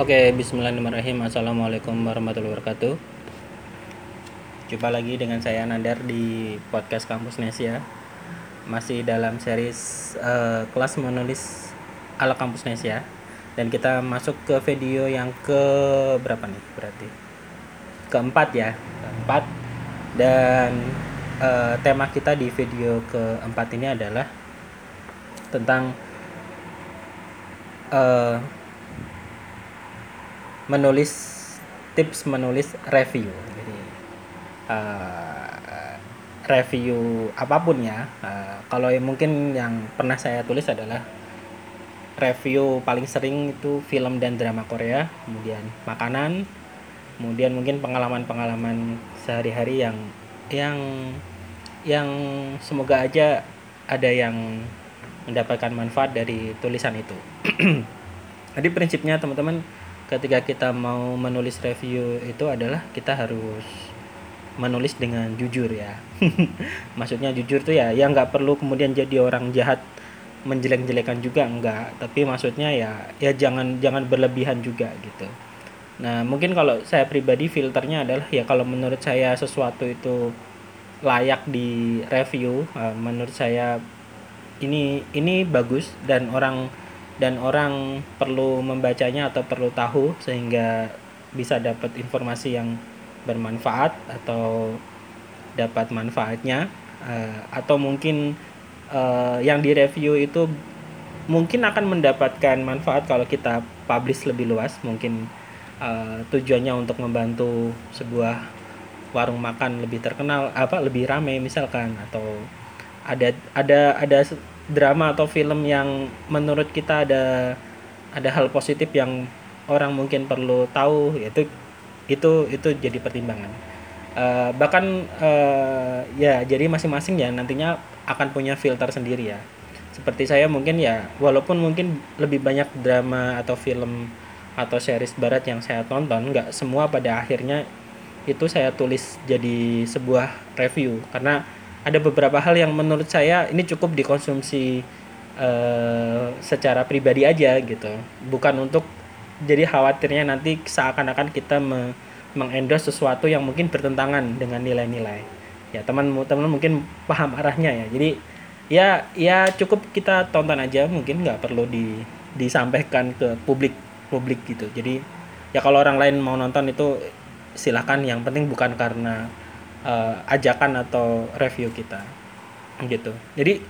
Oke, bismillahirrahmanirrahim. Assalamualaikum warahmatullahi wabarakatuh. Jumpa lagi dengan saya Nandar di podcast Kampus Nesia. Masih dalam series uh, kelas menulis ala Kampus Nesia. Dan kita masuk ke video yang ke berapa nih berarti? Keempat ya, keempat. Dan uh, tema kita di video keempat ini adalah tentang uh, menulis tips menulis review jadi uh, review apa pun ya uh, kalau yang mungkin yang pernah saya tulis adalah review paling sering itu film dan drama Korea kemudian makanan kemudian mungkin pengalaman-pengalaman sehari-hari yang yang yang semoga aja ada yang mendapatkan manfaat dari tulisan itu. Jadi prinsipnya teman-teman ketika kita mau menulis review itu adalah kita harus menulis dengan jujur ya. Maksudnya jujur tuh ya ya nggak perlu kemudian jadi orang jahat menjelek-jelekan juga enggak tapi maksudnya ya ya jangan jangan berlebihan juga gitu. Nah mungkin kalau saya pribadi filternya adalah ya kalau menurut saya sesuatu itu layak di review eh, menurut saya ini ini bagus dan orang dan orang perlu membacanya atau perlu tahu sehingga bisa dapat informasi yang bermanfaat atau dapat manfaatnya uh, atau mungkin uh, yang direview itu mungkin akan mendapatkan manfaat kalau kita publish lebih luas. Mungkin uh, tujuannya untuk membantu sebuah warung makan lebih terkenal apa lebih ramai misalkan atau ada ada ada drama atau film yang menurut kita ada ada hal positif yang orang mungkin perlu tahu itu itu itu jadi pertimbangan. Uh, bahkan uh, ya jadi masing-masing ya nantinya akan punya filter sendiri ya. Seperti saya mungkin ya walaupun mungkin lebih banyak drama atau film atau series barat yang saya tonton nggak semua pada akhirnya itu saya tulis jadi sebuah review. Karena ada beberapa hal yang menurut saya ini cukup dikonsumsi uh, secara pribadi aja gitu. Bukan untuk jadi khawatirnya nanti seakan-akan kita me mengendorse sesuatu yang mungkin bertentangan dengan nilai-nilai. Ya teman-teman mungkin paham arahnya ya. Jadi ya ya cukup kita tonton aja. Mungkin nggak perlu di disampaikan ke publik publik gitu. Jadi ya kalau orang lain mau nonton itu silahkan yang penting bukan karena uh, ajakan atau review kita gitu. Jadi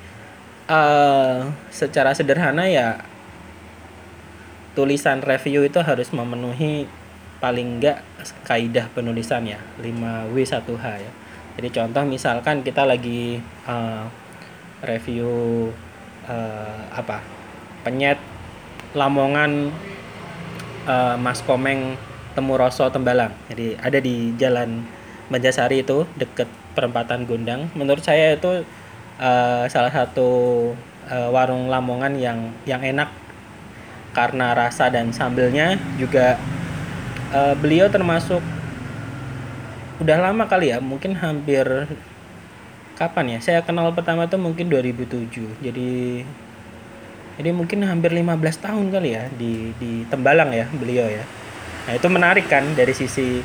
uh, secara sederhana ya tulisan review itu harus memenuhi paling enggak kaidah penulisan ya 5W1H ya. Jadi contoh misalkan kita lagi uh, review uh, apa penyet Lamongan uh, Mas Komeng Temuroso Tembalang. Jadi ada di jalan Banjasari itu deket perempatan Gondang. Menurut saya itu uh, salah satu uh, warung Lamongan yang yang enak. Karena rasa dan sambelnya juga uh, beliau termasuk udah lama kali ya mungkin hampir kapan ya? Saya kenal pertama tuh mungkin 2007 jadi jadi mungkin hampir 15 tahun kali ya di di Tembalang ya beliau ya. Nah itu menarik kan dari sisi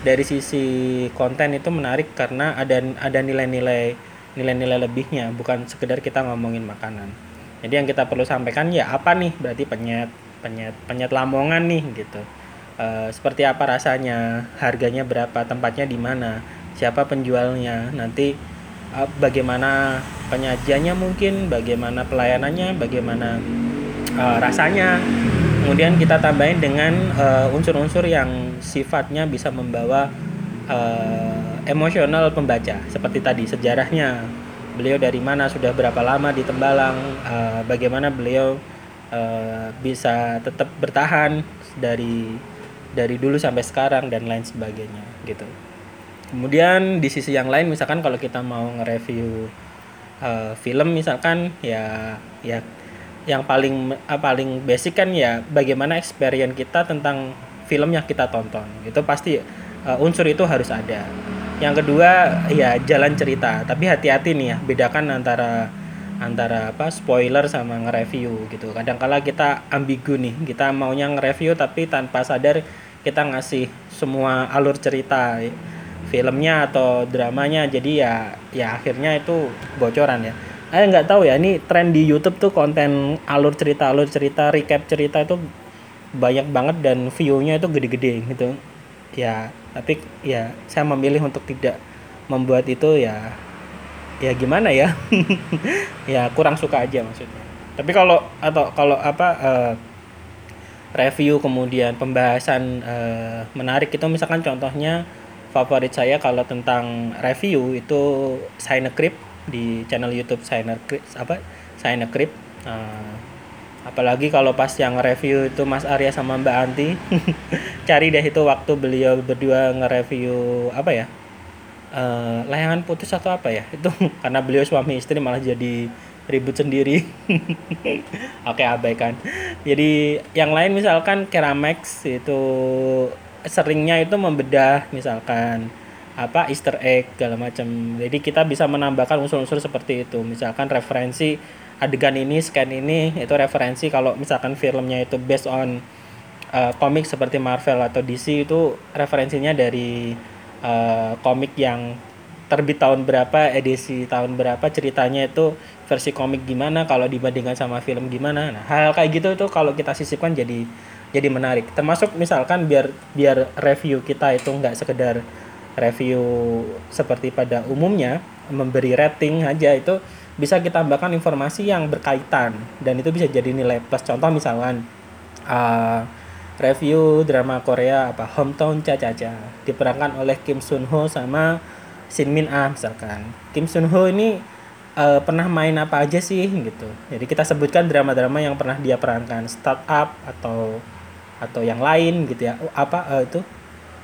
dari sisi konten itu menarik karena ada ada nilai-nilai nilai-nilai lebihnya bukan sekedar kita ngomongin makanan. Jadi yang kita perlu sampaikan ya apa nih? Berarti penyet penyet penyet lamongan nih gitu. E, seperti apa rasanya? Harganya berapa? Tempatnya di mana? Siapa penjualnya? Nanti e, bagaimana penyajiannya mungkin? Bagaimana pelayanannya? Bagaimana e, rasanya kemudian kita tambahin dengan unsur-unsur uh, yang sifatnya bisa membawa uh, emosional pembaca. Seperti tadi sejarahnya. Beliau dari mana sudah berapa lama di Tembalang uh, bagaimana beliau uh, bisa tetap bertahan dari dari dulu sampai sekarang dan lain sebagainya gitu. Kemudian di sisi yang lain misalkan kalau kita mau nge-review uh, film misalkan ya ya yang paling uh, paling basic kan ya bagaimana experience kita tentang film yang kita tonton. Itu pasti uh, unsur itu harus ada. Yang kedua ya jalan cerita. Tapi hati-hati nih ya bedakan antara antara apa spoiler sama nge-review gitu. Kadang-kala kita ambigu nih kita maunya nge-review tapi tanpa sadar kita ngasih semua alur cerita filmnya atau dramanya. Jadi ya ya akhirnya itu bocoran ya saya nggak tahu ya ini tren di YouTube tuh konten alur cerita alur cerita recap cerita itu banyak banget dan view-nya itu gede-gede gitu. Ya tapi ya saya memilih untuk tidak membuat itu ya ya gimana ya? Ya kurang suka aja maksudnya. Tapi kalau atau kalau apa uh, review kemudian pembahasan uh, menarik itu misalkan contohnya favorit saya kalau tentang review itu Sinecrip di channel YouTube Sinecrip apa Sinecrip uh, apalagi kalau pas yang review itu Mas Arya sama Mbak Anti cari deh itu waktu beliau berdua nge-review apa ya uh, layangan putus atau apa ya itu karena beliau suami istri malah jadi ribut sendiri. Oke abaikan. Jadi yang lain misalkan Keramex itu seringnya itu membedah misalkan apa Easter egg segala macam. Jadi kita bisa menambahkan unsur-unsur seperti itu. Misalkan referensi adegan ini scan ini itu referensi kalau misalkan filmnya itu based on uh, komik seperti Marvel atau DC itu referensinya dari uh, komik yang terbit tahun berapa edisi tahun berapa ceritanya itu versi komik gimana kalau dibandingkan sama film gimana. Nah hal, -hal kayak gitu itu kalau kita sisipkan jadi jadi menarik. Termasuk misalkan biar biar review kita itu nggak sekedar review seperti pada umumnya memberi rating aja itu bisa kita tambahkan informasi yang berkaitan. Dan itu bisa jadi nilai plus. Contoh misalkan uh, review drama Korea apa Hometown Cha Cha diperankan oleh Kim Sun Ho sama Shin Min Ah misalkan. Kim Sun Ho ini uh, pernah main apa aja sih gitu. Jadi kita sebutkan drama-drama yang pernah dia perankan. Startup atau atau yang lain gitu ya. Apa uh, itu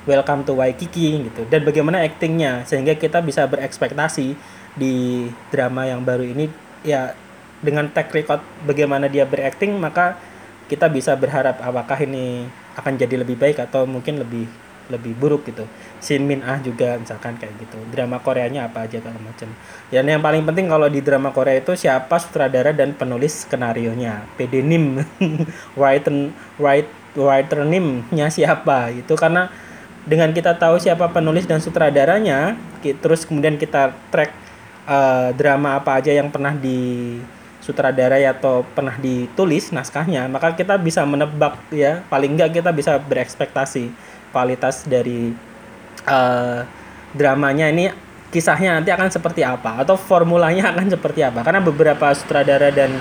Welcome to Waikiki gitu dan bagaimana aktingnya sehingga kita bisa berekspektasi di drama yang baru ini ya dengan track record bagaimana dia berakting maka kita bisa berharap apakah ini akan jadi lebih baik atau mungkin lebih lebih buruk gitu. Shin Min Ah juga misalkan kayak gitu. Drama Koreanya apa aja kalau macam. Dan yang paling penting kalau di drama Korea itu siapa sutradara dan penulis skenario nya. PD Nim, writer writer writer Nim-nya siapa itu karena dengan kita tahu siapa penulis dan sutradaranya terus kemudian kita track uh, drama apa aja yang pernah di sutradarai atau pernah ditulis naskahnya maka kita bisa menebak ya. Paling enggak kita bisa berekspektasi kualitas dari uh, dramanya ini kisahnya nanti akan seperti apa atau formulanya akan seperti apa. Karena beberapa sutradara dan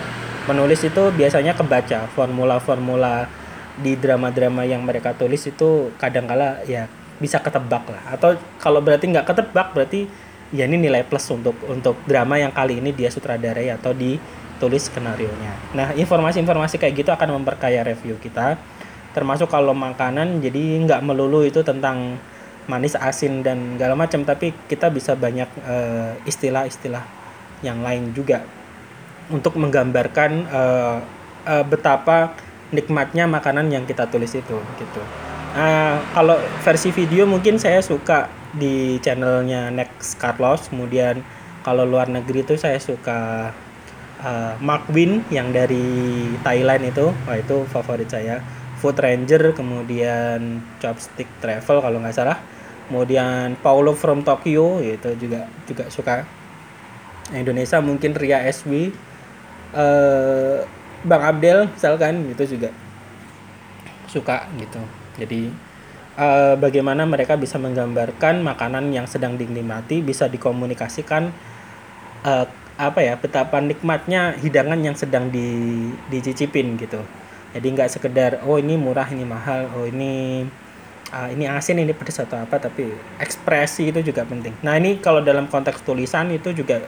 penulis itu biasanya kebaca formula-formula di drama-drama yang mereka tulis itu kadangkala ya bisa ketebak lah. Atau kalau berarti nggak ketebak berarti ya ini nilai plus untuk untuk drama yang kali ini dia sutradarai atau ditulis skenario nya nah informasi-informasi kayak gitu akan memperkaya review kita. Termasuk kalau makanan jadi nggak melulu itu tentang manis asin dan segala macam tapi kita bisa banyak uh, istilah-istilah yang lain juga untuk menggambarkan uh, uh, betapa nikmatnya makanan yang kita tulis itu gitu. Uh, kalau versi video mungkin saya suka di channelnya Next Carlos, kemudian kalau luar negeri itu saya suka uh, Mark Win yang dari Thailand itu, wah itu favorit saya. Food Ranger, kemudian Chopstick Travel kalau nggak salah, kemudian Paulo from Tokyo itu juga juga suka. Indonesia mungkin Ria SW, uh, Bang Abdel misalkan gitu juga. Suka gitu. Jadi uh, bagaimana mereka bisa menggambarkan makanan yang sedang dinikmati bisa dikomunikasikan uh, apa ya betapa nikmatnya hidangan yang sedang di dicicipin gitu. Jadi nggak sekedar oh ini murah ini mahal oh ini uh, ini asin ini pedas atau apa tapi ekspresi itu juga penting. Nah ini kalau dalam konteks tulisan itu juga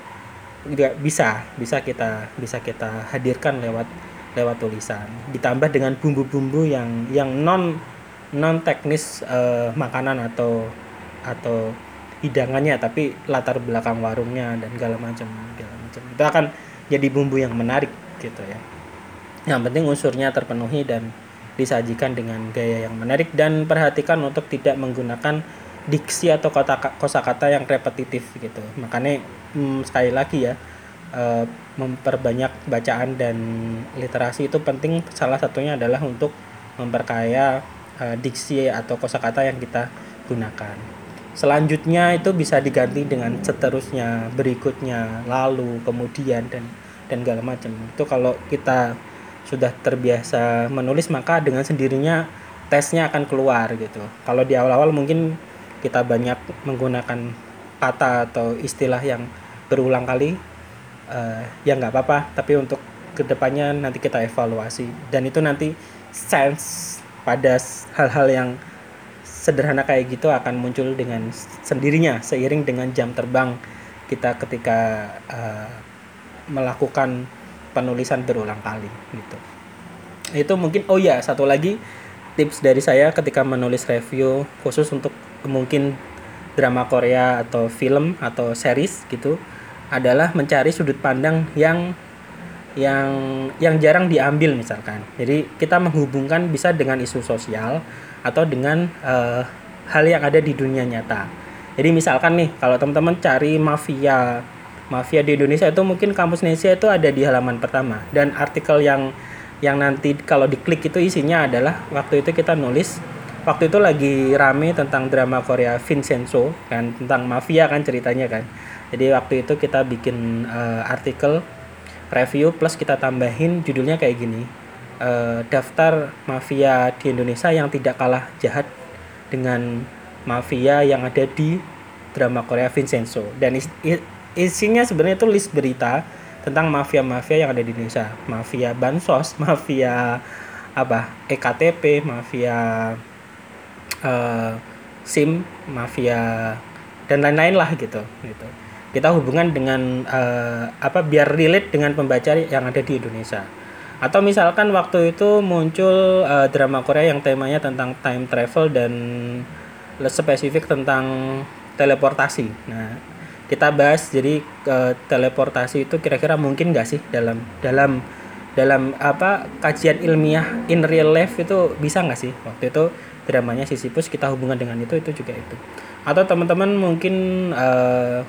juga bisa bisa kita bisa kita hadirkan lewat lewat tulisan. Ditambah dengan bumbu-bumbu yang yang non non teknis uh, makanan atau atau hidangannya tapi latar belakang warungnya dan segala macam segala macam. Itu akan jadi bumbu yang menarik gitu ya. Yang penting unsurnya terpenuhi dan disajikan dengan gaya yang menarik. Dan perhatikan untuk tidak menggunakan diksi atau kata kosakata yang repetitif gitu. Makanya hmm, sekali lagi ya uh, memperbanyak bacaan dan literasi itu penting salah satunya adalah untuk memperkaya uh, diksi atau kosakata yang kita gunakan. Selanjutnya itu bisa diganti dengan seterusnya, berikutnya, lalu, kemudian dan dan segala macam. Itu kalau kita sudah terbiasa menulis maka dengan sendirinya tesnya akan keluar gitu. Kalau di awal-awal mungkin kita banyak menggunakan kata atau istilah yang berulang kali uh, ya nggak apa-apa tapi untuk ke depannya nanti kita evaluasi. Dan itu nanti sense pada hal-hal yang sederhana kayak gitu akan muncul dengan sendirinya seiring dengan jam terbang kita ketika uh, melakukan penulisan berulang kali gitu. Itu mungkin oh ya satu lagi tips dari saya ketika menulis review khusus untuk mungkin drama Korea atau film atau series gitu adalah mencari sudut pandang yang yang yang jarang diambil misalkan. Jadi kita menghubungkan bisa dengan isu sosial atau dengan uh, hal yang ada di dunia nyata. Jadi misalkan nih kalau teman-teman cari mafia mafia di Indonesia itu mungkin kampus Indonesia itu ada di halaman pertama dan artikel yang yang nanti kalau diklik itu isinya adalah waktu itu kita nulis waktu itu lagi rame tentang drama Korea Vincenzo kan tentang mafia kan ceritanya kan jadi waktu itu kita bikin uh, artikel review plus kita tambahin judulnya kayak gini. Uh, daftar mafia di Indonesia yang tidak kalah jahat dengan mafia yang ada di drama Korea Vincenzo. Dan is, is, isinya sebenarnya itu list berita tentang mafia-mafia yang ada di Indonesia. Mafia bansos mafia apa ektp mafia uh, sim mafia dan lain-lain lah gitu gitu kita hubungan dengan uh, apa biar relate dengan pembaca yang ada di Indonesia. Atau misalkan waktu itu muncul uh, drama Korea yang temanya tentang time travel dan spesifik tentang teleportasi. Nah kita bahas jadi uh, teleportasi itu kira-kira mungkin gak sih dalam dalam dalam apa kajian ilmiah in real life itu bisa nggak sih? Waktu itu dramanya Sisyphus kita hubungan dengan itu itu juga itu. Atau teman-teman mungkin uh,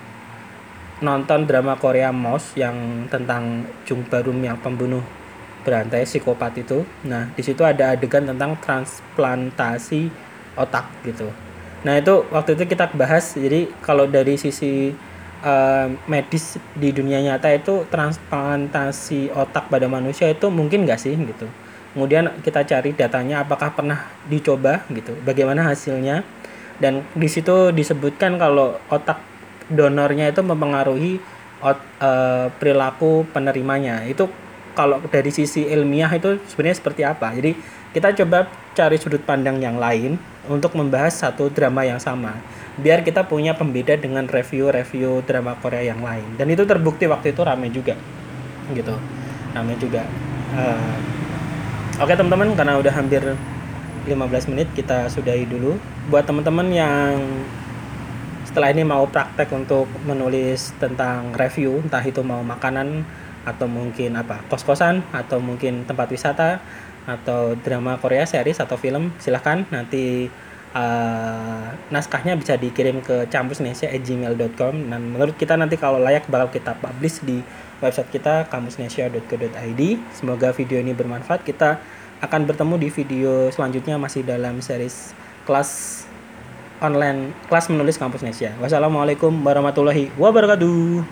nonton drama Korea Mouse yang tentang Jung Barum yang pembunuh berantai psikopat itu. Nah, di situ ada adegan tentang transplantasi otak gitu. Nah, itu waktu itu kita bahas. Jadi kalau dari sisi uh, medis di dunia nyata itu transplantasi otak pada manusia itu mungkin nggak sih gitu. Kemudian kita cari datanya apakah pernah dicoba gitu. Bagaimana hasilnya? Dan di situ disebutkan kalau otak donornya itu mempengaruhi uh, perilaku penerimanya. Itu kalau dari sisi ilmiah itu sebenarnya seperti apa? Jadi kita coba cari sudut pandang yang lain untuk membahas satu drama yang sama. Biar kita punya pembeda dengan review-review drama Korea yang lain. Dan itu terbukti waktu itu rame juga gitu. Rame juga. Uh, oke teman-teman karena udah hampir 15 menit kita sudahi dulu. Buat teman-teman yang setelah ini mau praktek untuk menulis tentang review entah itu mau makanan atau mungkin apa kos-kosan atau mungkin tempat wisata atau drama Korea series atau film silahkan. Nanti uh, naskahnya bisa dikirim ke campusnesia@gmail.com dan menurut kita nanti kalau layak bakal kita publish di website kita kampusnesia.co.id semoga video ini bermanfaat. Kita akan bertemu di video selanjutnya masih dalam series kelas online kelas menulis kampus Nesia. Wassalamualaikum warahmatullahi wabarakatuh.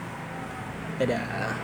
Dadah.